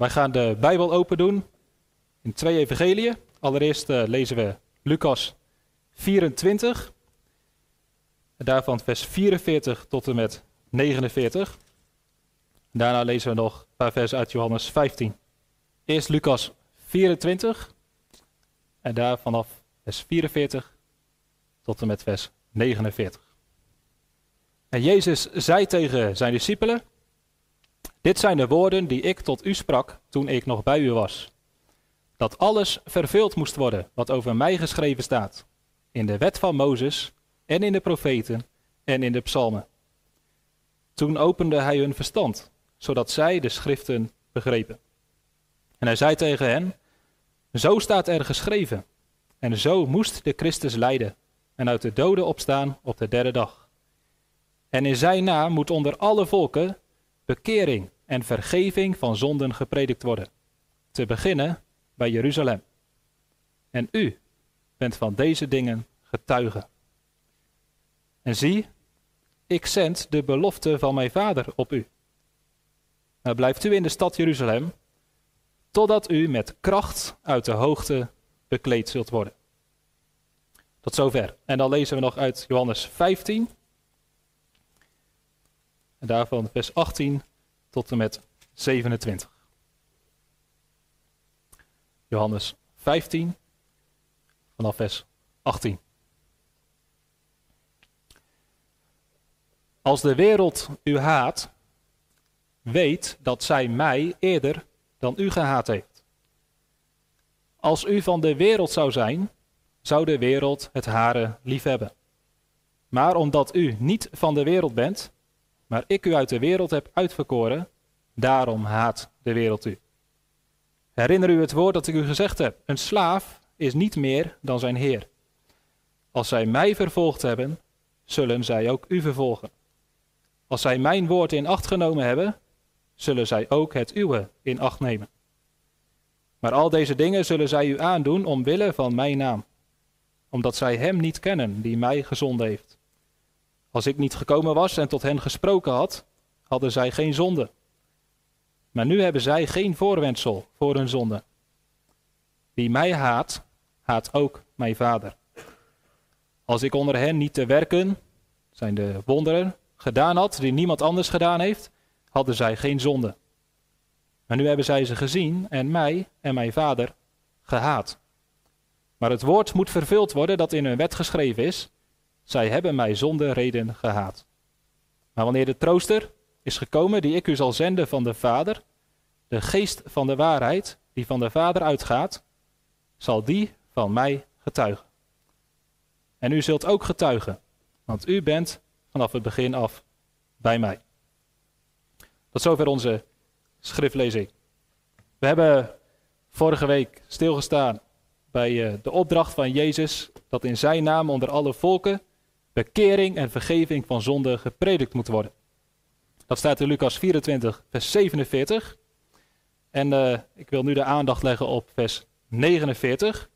Wij gaan de Bijbel open doen in twee evangeliën. Allereerst uh, lezen we Lucas 24. En daarvan vers 44 tot en met 49. Daarna lezen we nog een paar versen uit Johannes 15. Eerst Lucas 24 en daar vanaf vers 44 tot en met vers 49. En Jezus zei tegen zijn discipelen: Dit zijn de woorden die ik tot u sprak toen ik nog bij u was. Dat alles vervuld moest worden wat over mij geschreven staat, in de wet van Mozes en in de profeten en in de psalmen. Toen opende hij hun verstand, zodat zij de schriften begrepen. En hij zei tegen hen: Zo staat er geschreven, en zo moest de Christus lijden en uit de doden opstaan op de derde dag. En in zijn naam moet onder alle volken bekering en vergeving van zonden gepredikt worden, te beginnen bij Jeruzalem. En u bent van deze dingen getuige. En zie, ik zend de belofte van mijn vader op u. Nou blijft u in de stad Jeruzalem, totdat u met kracht uit de hoogte bekleed zult worden. Tot zover. En dan lezen we nog uit Johannes 15. En daarvan vers 18 tot en met 27. Johannes 15, vanaf vers 18. Als de wereld u haat, weet dat zij mij eerder dan u gehaat heeft. Als u van de wereld zou zijn, zou de wereld het hare liefhebben. Maar omdat u niet van de wereld bent, maar ik u uit de wereld heb uitverkoren, daarom haat de wereld u. Herinner u het woord dat ik u gezegd heb: een slaaf is niet meer dan zijn heer. Als zij mij vervolgd hebben, zullen zij ook u vervolgen. Als zij mijn woord in acht genomen hebben, zullen zij ook het uwe in acht nemen. Maar al deze dingen zullen zij u aandoen omwille van mijn naam, omdat zij hem niet kennen die mij gezonden heeft. Als ik niet gekomen was en tot hen gesproken had, hadden zij geen zonde. Maar nu hebben zij geen voorwendsel voor hun zonde. Wie mij haat, haat ook mijn vader. Als ik onder hen niet te werken, zijn de wonderen, gedaan had die niemand anders gedaan heeft, hadden zij geen zonde. Maar nu hebben zij ze gezien en mij en mijn vader gehaat. Maar het woord moet vervuld worden dat in hun wet geschreven is. Zij hebben mij zonder reden gehaat. Maar wanneer de trooster is gekomen die ik u zal zenden van de Vader, de geest van de waarheid die van de Vader uitgaat, zal die van mij getuigen. En u zult ook getuigen, want u bent vanaf het begin af bij mij. Tot zover onze schriftlezing. We hebben vorige week stilgestaan bij eh, de opdracht van Jezus dat in zijn naam onder alle volken bekering en vergeving van zonde gepredikt moet worden. Dat staat in Lucas 24, vers 47. En uh, ik wil nu de aandacht leggen op vers 49.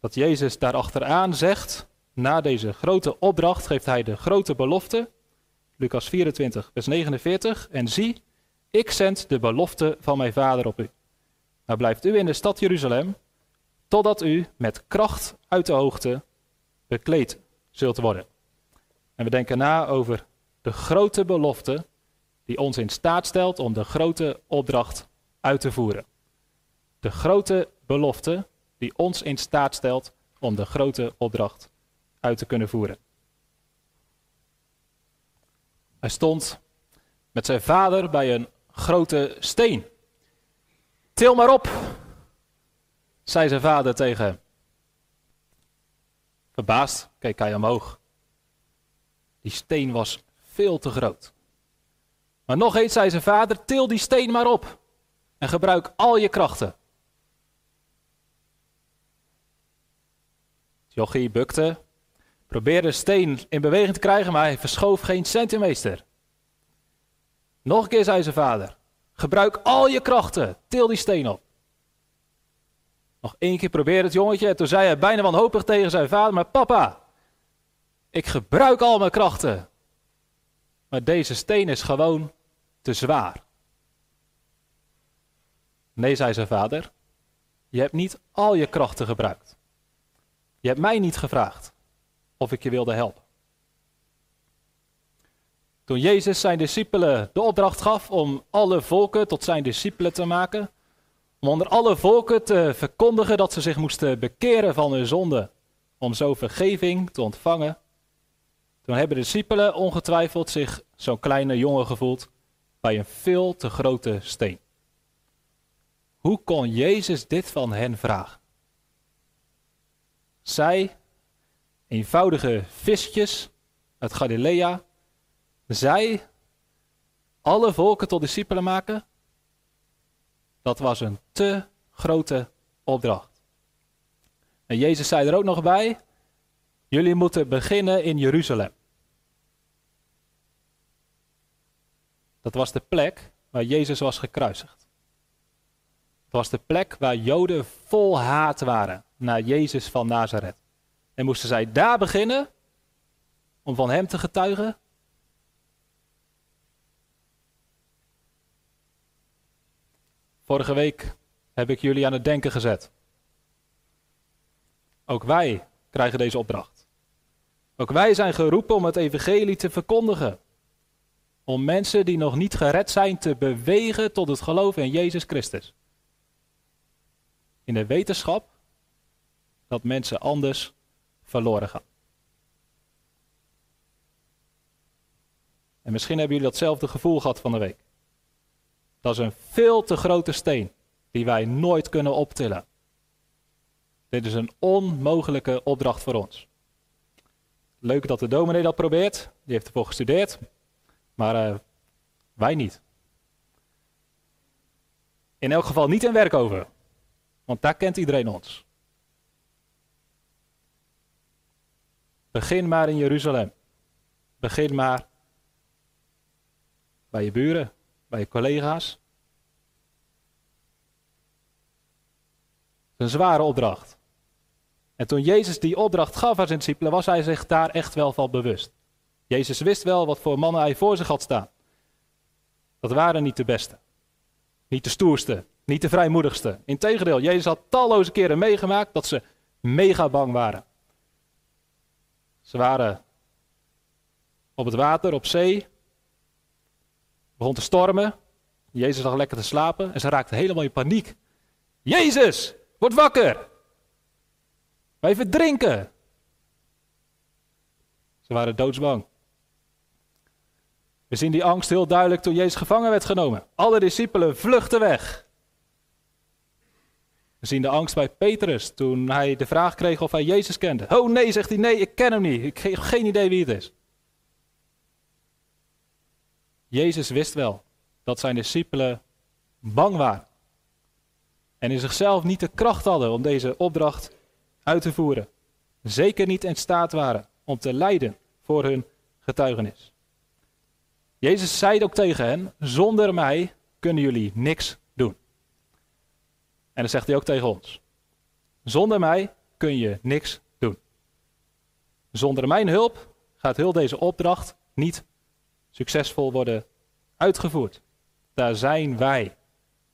Dat Jezus daarachteraan zegt, na deze grote opdracht geeft hij de grote belofte. Lucas 24, vers 49. En zie, ik zend de belofte van mijn vader op u. Nou blijft u in de stad Jeruzalem, totdat u met kracht uit de hoogte bekleed zult worden. En we denken na over de grote belofte die ons in staat stelt om de grote opdracht uit te voeren. De grote belofte die ons in staat stelt om de grote opdracht uit te kunnen voeren. Hij stond met zijn vader bij een grote steen. Til maar op, zei zijn vader tegen hem. Verbaasd keek hij omhoog. Die steen was veel te groot. Maar nog eens zei zijn vader: Til die steen maar op en gebruik al je krachten. Jochie bukte, probeerde de steen in beweging te krijgen, maar hij verschoof geen centimeter. Nog een keer zei zijn vader: Gebruik al je krachten, til die steen op. Nog één keer probeerde het jongetje en toen zei hij bijna wanhopig tegen zijn vader: Maar papa, ik gebruik al mijn krachten. Maar deze steen is gewoon te zwaar. Nee, zei zijn vader, je hebt niet al je krachten gebruikt. Je hebt mij niet gevraagd of ik je wilde helpen. Toen Jezus zijn discipelen de opdracht gaf om alle volken tot zijn discipelen te maken, om onder alle volken te verkondigen dat ze zich moesten bekeren van hun zonde, om zo vergeving te ontvangen, toen hebben de discipelen ongetwijfeld zich zo'n kleine jongen gevoeld bij een veel te grote steen. Hoe kon Jezus dit van hen vragen? Zij, eenvoudige visjes uit Galilea, zij alle volken tot discipelen maken? Dat was een te grote opdracht. En Jezus zei er ook nog bij: Jullie moeten beginnen in Jeruzalem. Dat was de plek waar Jezus was gekruisigd. Het was de plek waar Joden vol haat waren naar Jezus van Nazareth. En moesten zij daar beginnen om van hem te getuigen? Vorige week heb ik jullie aan het denken gezet. Ook wij krijgen deze opdracht. Ook wij zijn geroepen om het evangelie te verkondigen. Om mensen die nog niet gered zijn te bewegen tot het geloof in Jezus Christus. In de wetenschap dat mensen anders verloren gaan. En misschien hebben jullie datzelfde gevoel gehad van de week. Dat is een veel te grote steen die wij nooit kunnen optillen. Dit is een onmogelijke opdracht voor ons. Leuk dat de dominee dat probeert, die heeft ervoor gestudeerd, maar uh, wij niet. In elk geval niet in Werkover, want daar kent iedereen ons. Begin maar in Jeruzalem. Begin maar bij je buren, bij je collega's. Een zware opdracht. En toen Jezus die opdracht gaf aan zijn discipelen, was hij zich daar echt wel van bewust. Jezus wist wel wat voor mannen hij voor zich had staan. Dat waren niet de beste. Niet de stoerste. Niet de vrijmoedigste. Integendeel, Jezus had talloze keren meegemaakt dat ze mega bang waren. Ze waren op het water, op zee. Begon te stormen. Jezus lag lekker te slapen en ze raakten helemaal in paniek. Jezus, word wakker! Wij verdrinken! Ze waren doodsbang. We zien die angst heel duidelijk toen Jezus gevangen werd genomen. Alle discipelen vluchten weg. We zien de angst bij Petrus toen hij de vraag kreeg of hij Jezus kende. Oh nee, zegt hij, nee, ik ken hem niet. Ik heb geen idee wie het is. Jezus wist wel dat zijn discipelen bang waren. En in zichzelf niet de kracht hadden om deze opdracht uit te voeren. Zeker niet in staat waren om te lijden voor hun getuigenis. Jezus zei ook tegen hen: Zonder mij kunnen jullie niks doen. En dan zegt hij ook tegen ons: Zonder mij kun je niks doen. Zonder mijn hulp gaat heel deze opdracht niet succesvol worden uitgevoerd. Daar zijn wij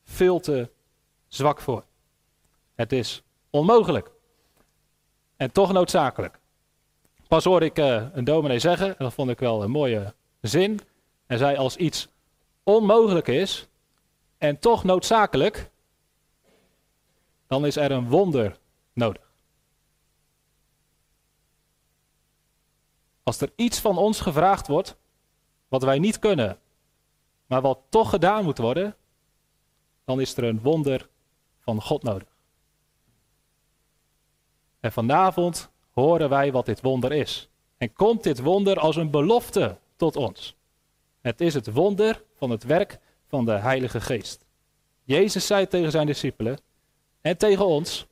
veel te zwak voor. Het is onmogelijk. En toch noodzakelijk. Pas hoorde ik uh, een dominee zeggen, en dat vond ik wel een mooie zin. En zei als iets onmogelijk is en toch noodzakelijk, dan is er een wonder nodig. Als er iets van ons gevraagd wordt, wat wij niet kunnen, maar wat toch gedaan moet worden, dan is er een wonder van God nodig. En vanavond horen wij wat dit wonder is. En komt dit wonder als een belofte tot ons. Het is het wonder van het werk van de Heilige Geest. Jezus zei tegen zijn discipelen en tegen ons: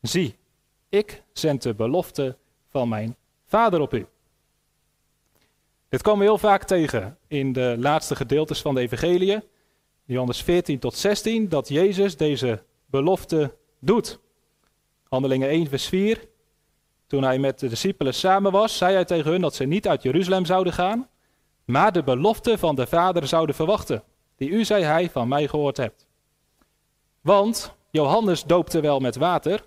Zie, ik zend de belofte van mijn Vader op u. Dit komen we heel vaak tegen in de laatste gedeeltes van de Evangelie, Johannes 14 tot 16, dat Jezus deze belofte doet. Handelingen 1, vers 4. Toen hij met de discipelen samen was, zei hij tegen hun dat ze niet uit Jeruzalem zouden gaan, maar de belofte van de Vader zouden verwachten, die u, zei hij, van mij gehoord hebt. Want Johannes doopte wel met water,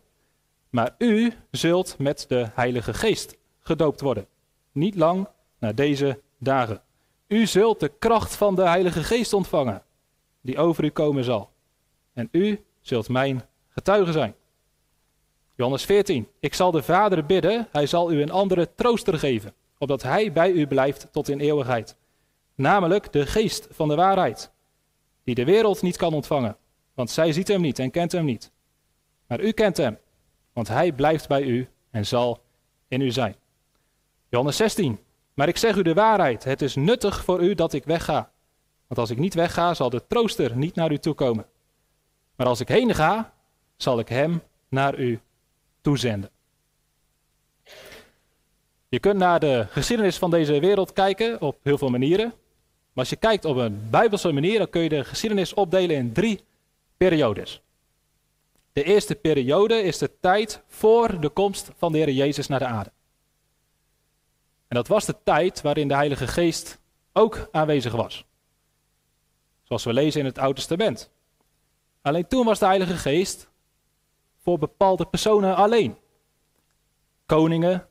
maar u zult met de Heilige Geest gedoopt worden. Niet lang na deze dagen. U zult de kracht van de Heilige Geest ontvangen, die over u komen zal. En u zult mijn getuige zijn. Johannes 14. Ik zal de Vader bidden, hij zal u een andere trooster geven, opdat hij bij u blijft tot in eeuwigheid. Namelijk de geest van de waarheid, die de wereld niet kan ontvangen, want zij ziet hem niet en kent hem niet. Maar u kent hem, want hij blijft bij u en zal in u zijn. Johannes 16. Maar ik zeg u de waarheid, het is nuttig voor u dat ik wegga. Want als ik niet wegga, zal de trooster niet naar u toekomen. Maar als ik heen ga, zal ik hem naar u toezenden. Je kunt naar de geschiedenis van deze wereld kijken op heel veel manieren. Maar als je kijkt op een bijbelse manier, dan kun je de geschiedenis opdelen in drie periodes. De eerste periode is de tijd voor de komst van de Heer Jezus naar de aarde. En dat was de tijd waarin de Heilige Geest ook aanwezig was. Zoals we lezen in het Oude Testament. Alleen toen was de Heilige Geest voor bepaalde personen alleen. Koningen,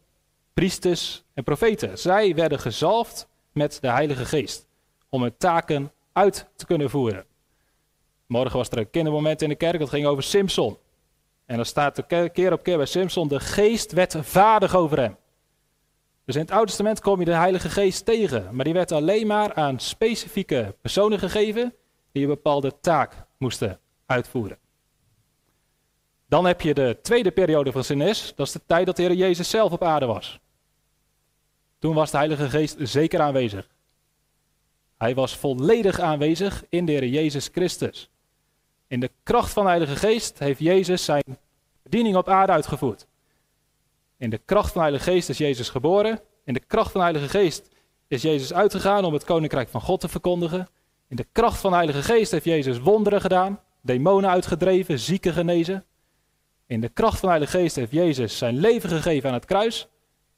priesters en profeten. Zij werden gezalfd met de Heilige Geest om hun taken uit te kunnen voeren. Morgen was er een kindermoment in de kerk, dat ging over Simpson. En dan staat er keer op keer bij Simpson, de geest werd vaardig over hem. Dus in het Oude Testament kom je de Heilige Geest tegen, maar die werd alleen maar aan specifieke personen gegeven die een bepaalde taak moesten uitvoeren. Dan heb je de tweede periode van Sinnes, dat is de tijd dat de Heer Jezus zelf op aarde was. Toen was de Heilige Geest zeker aanwezig. Hij was volledig aanwezig in de Heer Jezus Christus. In de kracht van de Heilige Geest heeft Jezus zijn bediening op aarde uitgevoerd. In de kracht van de Heilige Geest is Jezus geboren. In de kracht van de Heilige Geest is Jezus uitgegaan om het koninkrijk van God te verkondigen. In de kracht van de Heilige Geest heeft Jezus wonderen gedaan, demonen uitgedreven, zieken genezen. In de kracht van de Heilige Geest heeft Jezus zijn leven gegeven aan het kruis.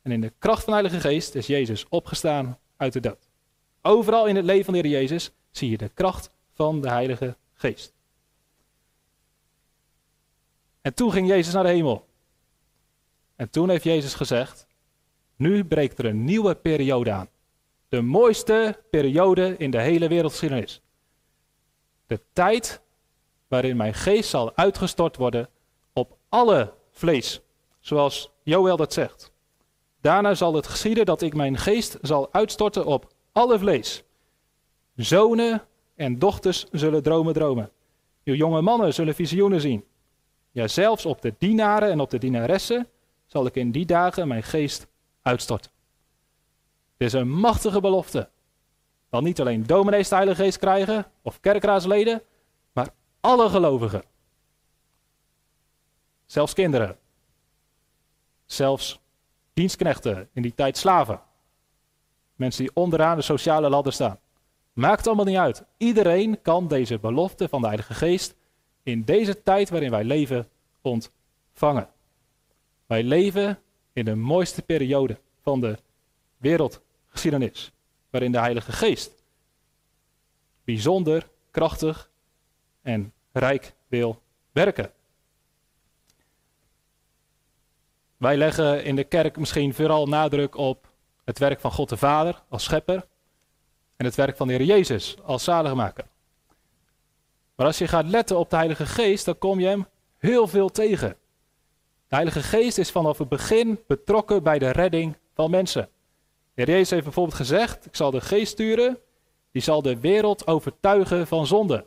En in de kracht van de Heilige Geest is Jezus opgestaan uit de dood. Overal in het leven van de Heer Jezus zie je de kracht van de Heilige Geest. En toen ging Jezus naar de hemel. En toen heeft Jezus gezegd: Nu breekt er een nieuwe periode aan. De mooiste periode in de hele wereldgeschiedenis. De tijd waarin mijn geest zal uitgestort worden alle vlees, zoals Joël dat zegt. Daarna zal het geschieden dat ik mijn geest zal uitstorten op alle vlees. Zonen en dochters zullen dromen dromen. Uw jonge mannen zullen visioenen zien. Ja, zelfs op de dienaren en op de dienaressen zal ik in die dagen mijn geest uitstorten. Dit is een machtige belofte. Dan niet alleen dominees de Heilige Geest krijgen of kerkraadsleden, maar alle gelovigen. Zelfs kinderen. Zelfs dienstknechten, in die tijd slaven. Mensen die onderaan de sociale ladder staan. Maakt allemaal niet uit. Iedereen kan deze belofte van de Heilige Geest in deze tijd waarin wij leven ontvangen. Wij leven in de mooiste periode van de wereldgeschiedenis, waarin de Heilige Geest bijzonder krachtig en rijk wil werken. Wij leggen in de kerk misschien vooral nadruk op het werk van God de Vader als schepper en het werk van de Heer Jezus als zaligmaker. Maar als je gaat letten op de Heilige Geest, dan kom je hem heel veel tegen. De Heilige Geest is vanaf het begin betrokken bij de redding van mensen. De Heer Jezus heeft bijvoorbeeld gezegd: Ik zal de Geest sturen, die zal de wereld overtuigen van zonde.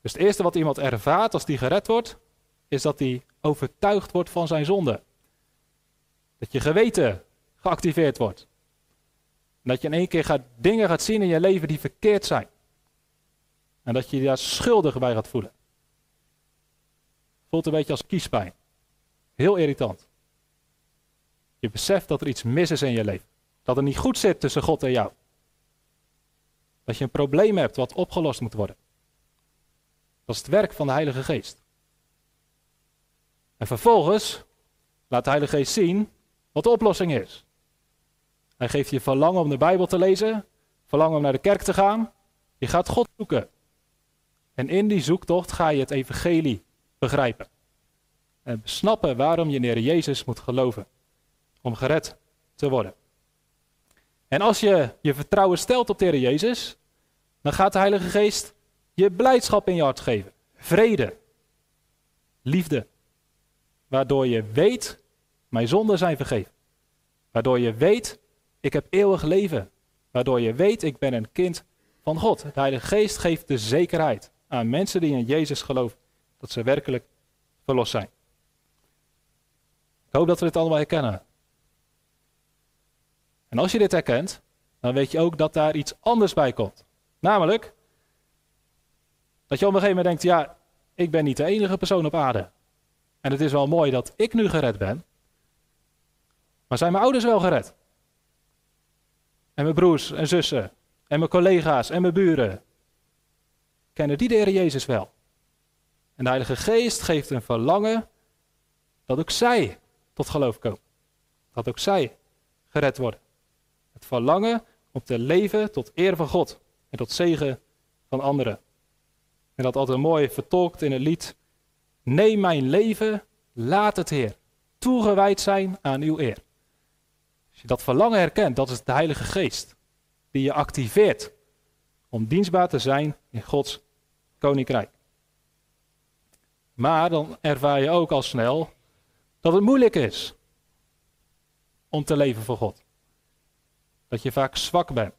Dus het eerste wat iemand ervaart als die gered wordt, is dat hij overtuigd wordt van zijn zonde. Dat je geweten geactiveerd wordt. Dat je in één keer gaat, dingen gaat zien in je leven die verkeerd zijn. En dat je je daar schuldig bij gaat voelen. Voelt een beetje als kiespijn. Heel irritant. Je beseft dat er iets mis is in je leven. Dat het niet goed zit tussen God en jou. Dat je een probleem hebt wat opgelost moet worden. Dat is het werk van de Heilige Geest. En vervolgens laat de Heilige Geest zien wat de oplossing is. Hij geeft je verlangen om de Bijbel te lezen, verlangen om naar de kerk te gaan. Je gaat God zoeken. En in die zoektocht ga je het evangelie begrijpen. En snappen waarom je in Jezus moet geloven. Om gered te worden. En als je je vertrouwen stelt op de Heer Jezus, dan gaat de Heilige Geest je blijdschap in je hart geven. Vrede. Liefde. Waardoor je weet, mijn zonden zijn vergeven. Waardoor je weet, ik heb eeuwig leven. Waardoor je weet, ik ben een kind van God. De Heilige Geest geeft de zekerheid aan mensen die in Jezus geloven. Dat ze werkelijk verlost zijn. Ik hoop dat we dit allemaal herkennen. En als je dit herkent, dan weet je ook dat daar iets anders bij komt. Namelijk, dat je op een gegeven moment denkt, ja, ik ben niet de enige persoon op aarde. En het is wel mooi dat ik nu gered ben. Maar zijn mijn ouders wel gered? En mijn broers en zussen en mijn collega's en mijn buren. Kennen die de Heer Jezus wel? En de Heilige Geest geeft een verlangen dat ook zij tot geloof komen. Dat ook zij gered worden. Het verlangen om te leven tot eer van God en tot zegen van anderen. En dat altijd mooi vertolkt in het lied. Neem mijn leven, laat het Heer, toegewijd zijn aan uw eer. Als je dat verlangen herkent, dat is de Heilige Geest, die je activeert om dienstbaar te zijn in Gods koninkrijk. Maar dan ervaar je ook al snel dat het moeilijk is om te leven voor God. Dat je vaak zwak bent.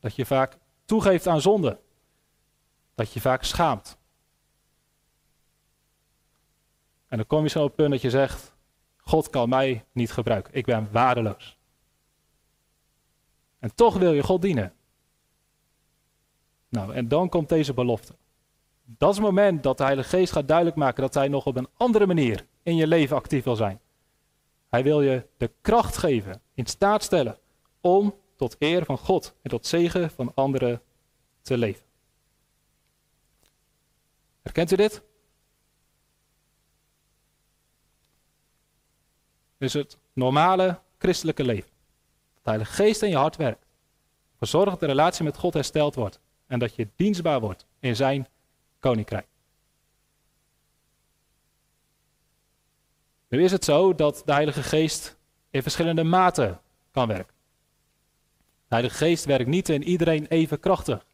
Dat je vaak toegeeft aan zonde. Dat je vaak schaamt. En dan kom je zo op het punt dat je zegt: God kan mij niet gebruiken. Ik ben waardeloos. En toch wil je God dienen. Nou, en dan komt deze belofte. Dat is het moment dat de Heilige Geest gaat duidelijk maken dat Hij nog op een andere manier in je leven actief wil zijn. Hij wil je de kracht geven, in staat stellen om tot eer van God en tot zegen van anderen te leven. Herkent u dit? Dus het normale christelijke leven. Dat de Heilige Geest in je hart werkt. Verzorg dat de relatie met God hersteld wordt. En dat je dienstbaar wordt in zijn koninkrijk. Nu is het zo dat de Heilige Geest in verschillende maten kan werken. De Heilige Geest werkt niet in iedereen even krachtig.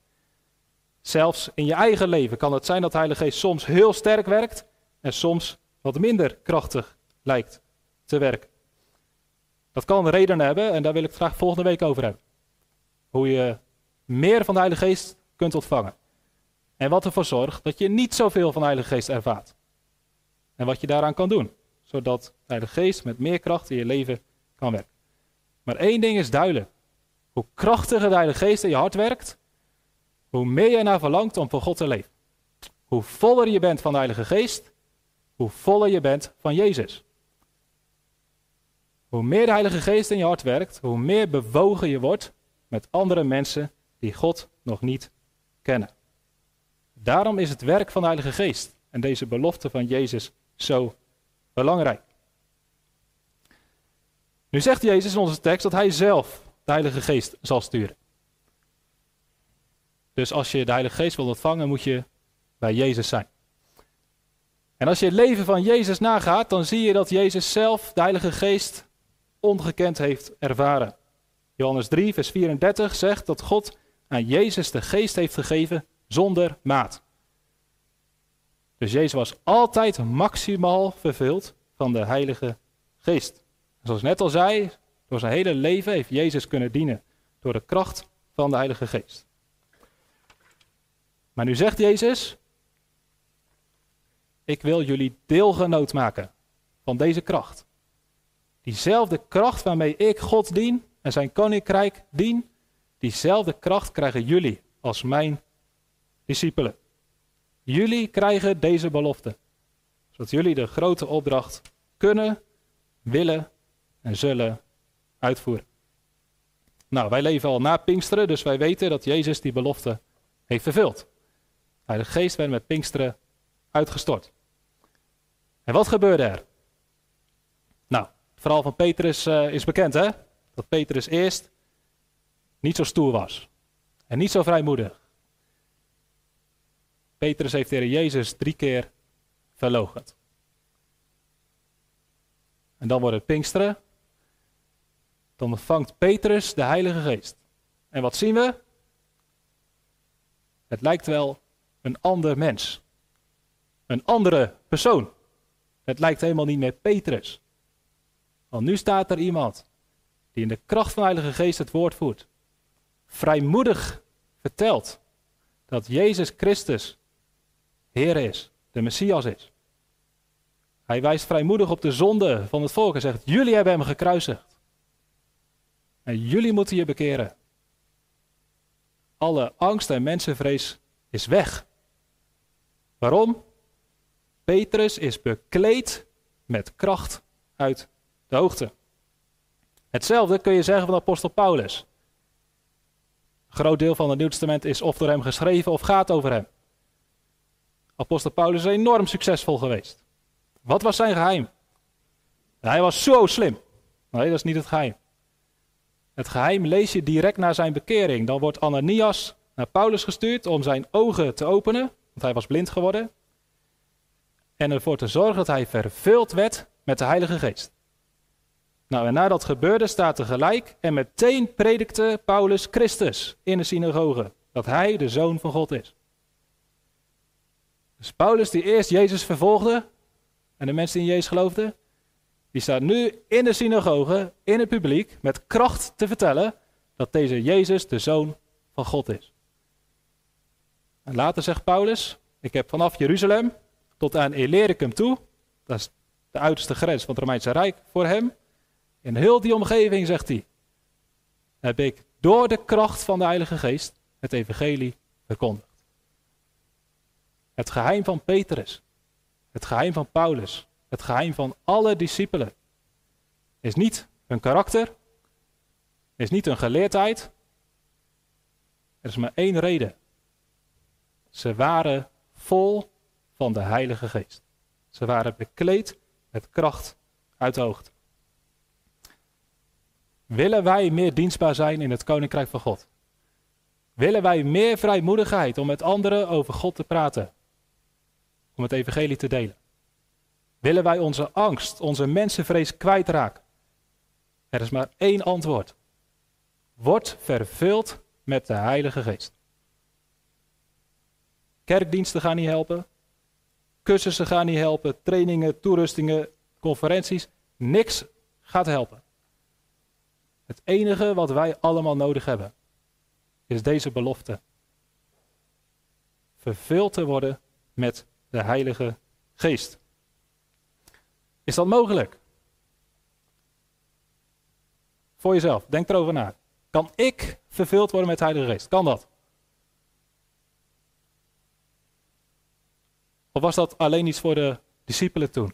Zelfs in je eigen leven kan het zijn dat de Heilige Geest soms heel sterk werkt en soms wat minder krachtig lijkt te werken. Dat kan redenen hebben en daar wil ik het graag volgende week over hebben. Hoe je meer van de Heilige Geest kunt ontvangen. En wat ervoor zorgt dat je niet zoveel van de Heilige Geest ervaart. En wat je daaraan kan doen. Zodat de Heilige Geest met meer kracht in je leven kan werken. Maar één ding is duidelijk. Hoe krachtiger de Heilige Geest in je hart werkt, hoe meer je naar verlangt om voor God te leven. Hoe voller je bent van de Heilige Geest, hoe voller je bent van Jezus. Hoe meer de Heilige Geest in je hart werkt, hoe meer bewogen je wordt met andere mensen die God nog niet kennen. Daarom is het werk van de Heilige Geest en deze belofte van Jezus zo belangrijk. Nu zegt Jezus in onze tekst dat Hij zelf de Heilige Geest zal sturen. Dus als je de Heilige Geest wilt ontvangen, moet je bij Jezus zijn. En als je het leven van Jezus nagaat, dan zie je dat Jezus zelf de Heilige Geest ongekend heeft ervaren. Johannes 3, vers 34 zegt dat God aan Jezus de Geest heeft gegeven zonder maat. Dus Jezus was altijd maximaal vervuld van de Heilige Geest. Zoals ik net al zei, door zijn hele leven heeft Jezus kunnen dienen door de kracht van de Heilige Geest. Maar nu zegt Jezus, ik wil jullie deelgenoot maken van deze kracht. Diezelfde kracht waarmee ik God dien en zijn koninkrijk dien, diezelfde kracht krijgen jullie als mijn discipelen. Jullie krijgen deze belofte, zodat jullie de grote opdracht kunnen, willen en zullen uitvoeren. Nou, wij leven al na Pinksteren, dus wij weten dat Jezus die belofte heeft vervuld. De geest werd met Pinksteren uitgestort. En wat gebeurde er? Nou, verhaal van Petrus uh, is bekend, hè? Dat Petrus eerst niet zo stoer was. En niet zo vrijmoedig. Petrus heeft Heer Jezus drie keer verloochend. En dan wordt het Pinksteren. Dan ontvangt Petrus de Heilige Geest. En wat zien we? Het lijkt wel een ander mens. Een andere persoon. Het lijkt helemaal niet meer Petrus. Want nu staat er iemand die in de kracht van de Heilige Geest het woord voert. Vrijmoedig vertelt dat Jezus Christus Heer is, de Messias is. Hij wijst vrijmoedig op de zonde van het volk en zegt: Jullie hebben hem gekruisigd. En jullie moeten je bekeren. Alle angst en mensenvrees is weg. Waarom? Petrus is bekleed met kracht uit de hoogte. Hetzelfde kun je zeggen van apostel Paulus. Een groot deel van het Nieuw Testament is of door hem geschreven of gaat over hem. Apostel Paulus is enorm succesvol geweest. Wat was zijn geheim? Hij was zo slim. Nee, dat is niet het geheim. Het geheim lees je direct na zijn bekering. Dan wordt Ananias naar Paulus gestuurd om zijn ogen te openen, want hij was blind geworden. En ervoor te zorgen dat hij vervuld werd met de Heilige Geest. Nou, en na dat gebeurde staat er gelijk en meteen predikte Paulus Christus in de synagoge. Dat hij de zoon van God is. Dus Paulus die eerst Jezus vervolgde en de mensen die in Jezus geloofden, die staat nu in de synagoge, in het publiek, met kracht te vertellen dat deze Jezus de zoon van God is. En later zegt Paulus, ik heb vanaf Jeruzalem tot aan Illyricum toe, dat is de uiterste grens van het Romeinse Rijk voor hem, in heel die omgeving, zegt hij, heb ik door de kracht van de Heilige Geest het evangelie verkondigd. Het geheim van Petrus, het geheim van Paulus, het geheim van alle discipelen is niet hun karakter, is niet hun geleerdheid. Er is maar één reden. Ze waren vol van de Heilige Geest. Ze waren bekleed met kracht uit de hoogte. Willen wij meer dienstbaar zijn in het Koninkrijk van God? Willen wij meer vrijmoedigheid om met anderen over God te praten? Om het evangelie te delen? Willen wij onze angst, onze mensenvrees kwijtraken? Er is maar één antwoord. Word vervuld met de Heilige Geest. Kerkdiensten gaan niet helpen. Cursussen gaan niet helpen. Trainingen, toerustingen, conferenties. Niks gaat helpen. Het enige wat wij allemaal nodig hebben, is deze belofte. Vervuld te worden met de Heilige Geest. Is dat mogelijk? Voor jezelf, denk erover na. Kan ik vervuld worden met de Heilige Geest? Kan dat? Of was dat alleen iets voor de discipelen toen?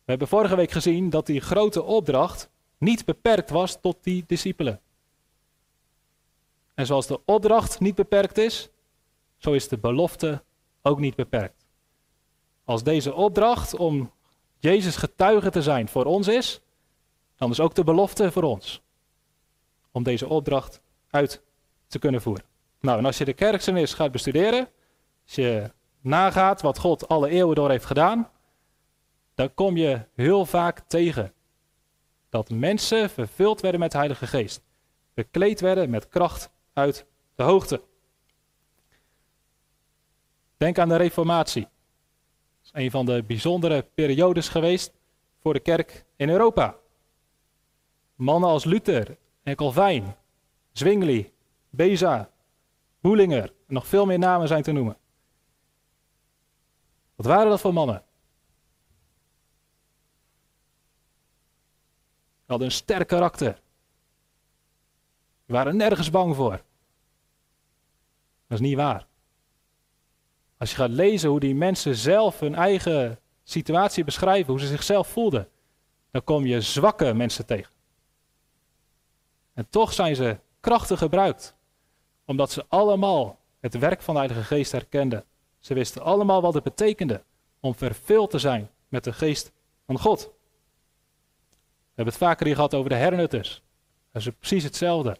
We hebben vorige week gezien dat die grote opdracht niet beperkt was tot die discipelen. En zoals de opdracht niet beperkt is, zo is de belofte ook niet beperkt. Als deze opdracht om Jezus getuige te zijn voor ons is, dan is ook de belofte voor ons. Om deze opdracht uit te kunnen voeren. Nou, en als je de kerksenis gaat bestuderen, als je nagaat wat God alle eeuwen door heeft gedaan, dan kom je heel vaak tegen dat mensen vervuld werden met de Heilige Geest. Bekleed werden met kracht uit de hoogte. Denk aan de Reformatie. Dat is een van de bijzondere periodes geweest voor de kerk in Europa. Mannen als Luther en Calvijn, Zwingli, Beza, Boelinger en nog veel meer namen zijn te noemen. Wat waren dat voor mannen? Hadden een sterk karakter. Ze waren nergens bang voor. Dat is niet waar. Als je gaat lezen hoe die mensen zelf hun eigen situatie beschrijven, hoe ze zichzelf voelden, dan kom je zwakke mensen tegen. En toch zijn ze krachtig gebruikt, omdat ze allemaal het werk van de Heilige Geest herkenden. Ze wisten allemaal wat het betekende om vervuld te zijn met de Geest van God. Hebben het vaker hier gehad over de hernutters. Dat is precies hetzelfde.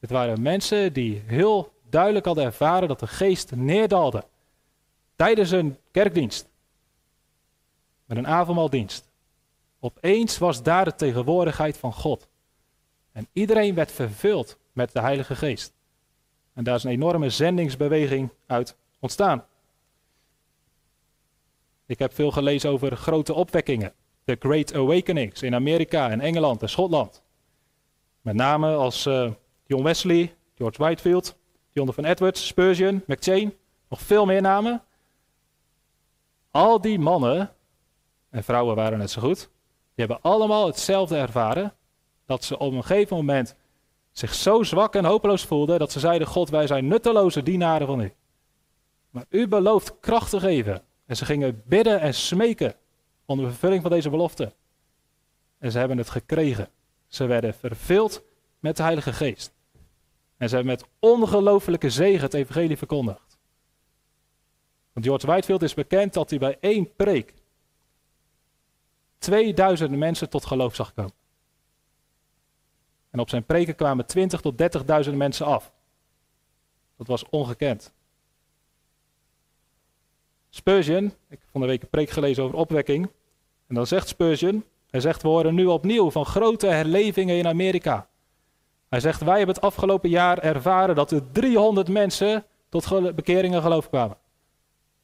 Het waren mensen die heel duidelijk hadden ervaren dat de geest neerdaalde tijdens een kerkdienst. Met een avondmaaldienst. Opeens was daar de tegenwoordigheid van God. En iedereen werd vervuld met de Heilige Geest. En daar is een enorme zendingsbeweging uit ontstaan. Ik heb veel gelezen over grote opwekkingen. De Great Awakenings in Amerika en Engeland en Schotland. Met name als uh, John Wesley, George Whitefield, Jonathan Edwards, Spurgeon, McChain. Nog veel meer namen. Al die mannen, en vrouwen waren net zo goed, die hebben allemaal hetzelfde ervaren. Dat ze op een gegeven moment zich zo zwak en hopeloos voelden dat ze zeiden: God, wij zijn nutteloze dienaren van u. Maar u belooft kracht te geven. En ze gingen bidden en smeken om de vervulling van deze belofte. En ze hebben het gekregen. Ze werden vervuld met de Heilige Geest. En ze hebben met ongelofelijke zegen het evangelie verkondigd. Want George Whitefield is bekend dat hij bij één preek 2000 mensen tot geloof zag komen. En op zijn preken kwamen 20 tot 30.000 mensen af. Dat was ongekend. Spurgeon, ik heb van de week een preek gelezen over opwekking. En dan zegt Spurgeon, hij zegt we horen nu opnieuw van grote herlevingen in Amerika. Hij zegt wij hebben het afgelopen jaar ervaren dat er 300 mensen tot bekeringen geloof kwamen.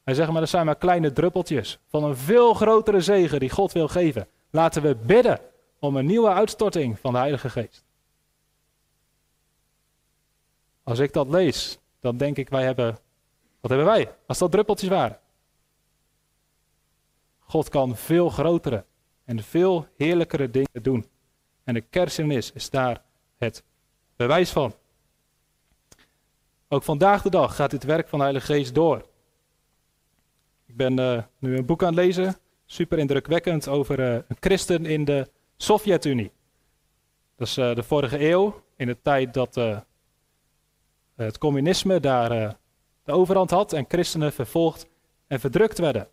Hij zegt maar dat zijn maar kleine druppeltjes van een veel grotere zegen die God wil geven. Laten we bidden om een nieuwe uitstorting van de Heilige Geest. Als ik dat lees, dan denk ik wij hebben, wat hebben wij als dat druppeltjes waren? God kan veel grotere en veel heerlijkere dingen doen. En de kerstmis is daar het bewijs van. Ook vandaag de dag gaat dit werk van de Heilige Geest door. Ik ben uh, nu een boek aan het lezen, super indrukwekkend, over uh, een christen in de Sovjet-Unie. Dat is uh, de vorige eeuw, in de tijd dat het communisme daar de overhand had en christenen vervolgd en verdrukt werden.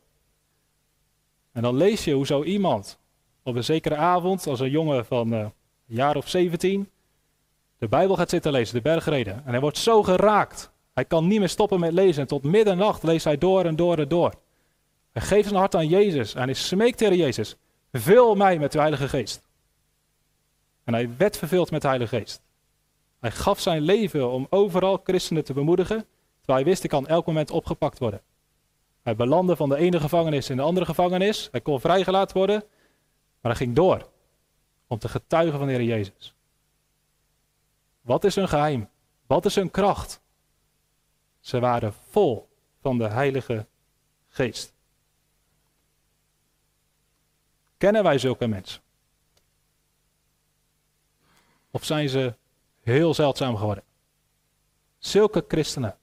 En dan lees je hoe zo iemand op een zekere avond, als een jongen van uh, een jaar of 17, de Bijbel gaat zitten lezen, de bergreden. En hij wordt zo geraakt. Hij kan niet meer stoppen met lezen. En tot middernacht leest hij door en door en door. Hij geeft zijn hart aan Jezus. En hij smeekt tegen Jezus. Vul mij met de Heilige Geest. En hij werd vervuld met de Heilige Geest. Hij gaf zijn leven om overal christenen te bemoedigen. Terwijl hij wist, ik kan elk moment opgepakt worden. Hij belandde van de ene gevangenis in de andere gevangenis. Hij kon vrijgelaten worden. Maar hij ging door om te getuigen van de Heer Jezus. Wat is hun geheim? Wat is hun kracht? Ze waren vol van de Heilige Geest. Kennen wij zulke mensen? Of zijn ze heel zeldzaam geworden? Zulke christenen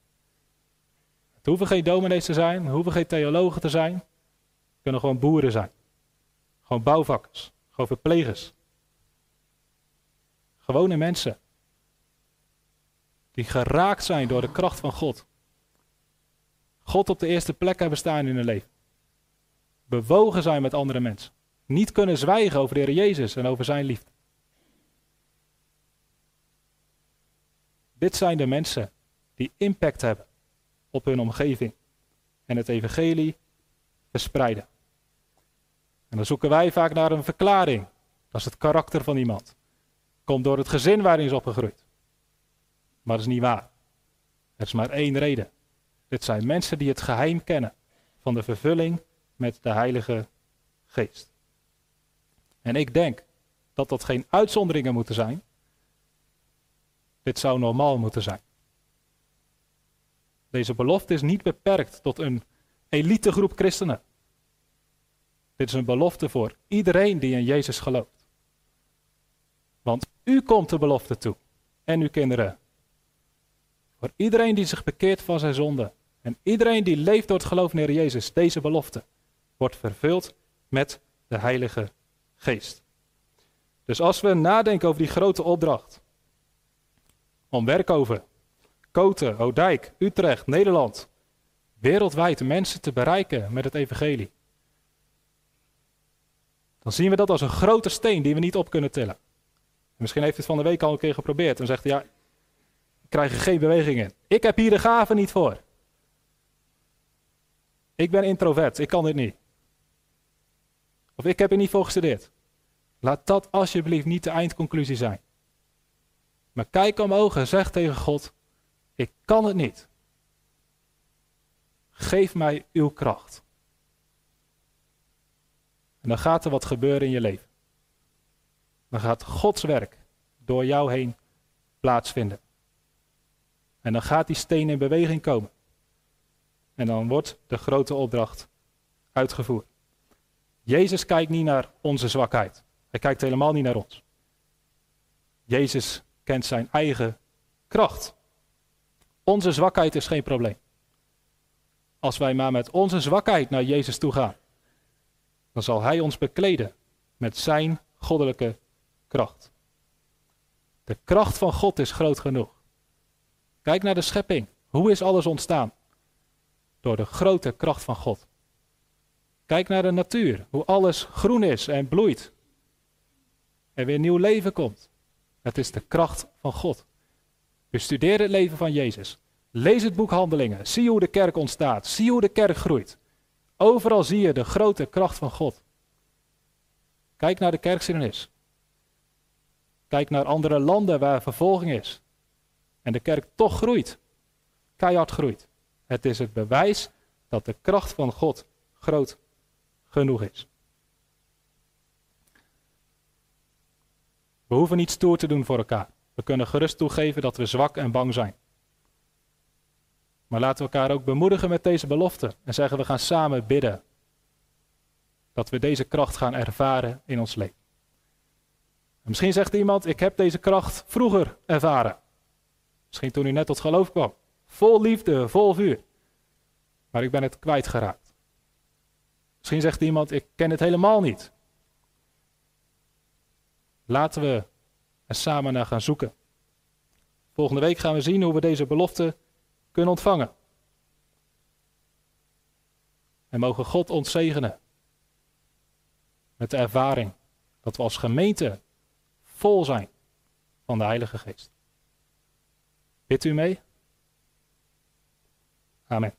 het hoeven geen dominees te zijn, het hoeven geen theologen te zijn. Kunnen gewoon boeren zijn. Gewoon bouwvakkers, gewoon verplegers. Gewone mensen. Die geraakt zijn door de kracht van God. God op de eerste plek hebben staan in hun leven. Bewogen zijn met andere mensen. Niet kunnen zwijgen over de Heer Jezus en over zijn liefde. Dit zijn de mensen die impact hebben op hun omgeving en het evangelie verspreiden. En dan zoeken wij vaak naar een verklaring. Dat is het karakter van iemand. Komt door het gezin waarin is opgegroeid. Maar dat is niet waar. Er is maar één reden. Dit zijn mensen die het geheim kennen van de vervulling met de Heilige Geest. En ik denk dat dat geen uitzonderingen moeten zijn. Dit zou normaal moeten zijn. Deze belofte is niet beperkt tot een elitegroep christenen. Dit is een belofte voor iedereen die in Jezus gelooft. Want u komt de belofte toe. En uw kinderen. Voor iedereen die zich bekeert van zijn zonde. En iedereen die leeft door het geloof in Jezus. Deze belofte wordt vervuld met de Heilige Geest. Dus als we nadenken over die grote opdracht. Om werk over Koten, Oudijk, Utrecht, Nederland. Wereldwijd mensen te bereiken met het evangelie. Dan zien we dat als een grote steen die we niet op kunnen tillen. Misschien heeft het van de week al een keer geprobeerd en zegt ja, ik krijg er geen beweging in. Ik heb hier de gave niet voor. Ik ben introvert, ik kan dit niet. Of ik heb er niet voor gestudeerd. Laat dat alsjeblieft niet de eindconclusie zijn. Maar kijk omhoog en zeg tegen God: Ik kan het niet. Geef mij uw kracht. En dan gaat er wat gebeuren in je leven. Dan gaat Gods werk door jou heen plaatsvinden. En dan gaat die steen in beweging komen. En dan wordt de grote opdracht uitgevoerd. Jezus kijkt niet naar onze zwakheid. Hij kijkt helemaal niet naar ons. Jezus kent zijn eigen kracht. Onze zwakheid is geen probleem. Als wij maar met onze zwakheid naar Jezus toe gaan, dan zal Hij ons bekleden met Zijn goddelijke kracht. De kracht van God is groot genoeg. Kijk naar de schepping. Hoe is alles ontstaan? Door de grote kracht van God. Kijk naar de natuur, hoe alles groen is en bloeit. En weer nieuw leven komt. Het is de kracht van God. Bestudeer het leven van Jezus. Lees het boek Handelingen. Zie hoe de kerk ontstaat. Zie hoe de kerk groeit. Overal zie je de grote kracht van God. Kijk naar de kerkgeschiedenis. Kijk naar andere landen waar vervolging is. En de kerk toch groeit. Keihard groeit. Het is het bewijs dat de kracht van God groot genoeg is. We hoeven niet stoer te doen voor elkaar. We kunnen gerust toegeven dat we zwak en bang zijn. Maar laten we elkaar ook bemoedigen met deze belofte en zeggen we gaan samen bidden. Dat we deze kracht gaan ervaren in ons leven. misschien zegt iemand, ik heb deze kracht vroeger ervaren. Misschien toen u net tot geloof kwam. Vol liefde, vol vuur. Maar ik ben het kwijtgeraakt. Misschien zegt iemand, ik ken het helemaal niet. Laten we er samen naar gaan zoeken. Volgende week gaan we zien hoe we deze belofte kunnen ontvangen. En mogen God ons zegenen met de ervaring dat we als gemeente vol zijn van de Heilige Geest. Bidt u mee? Amen.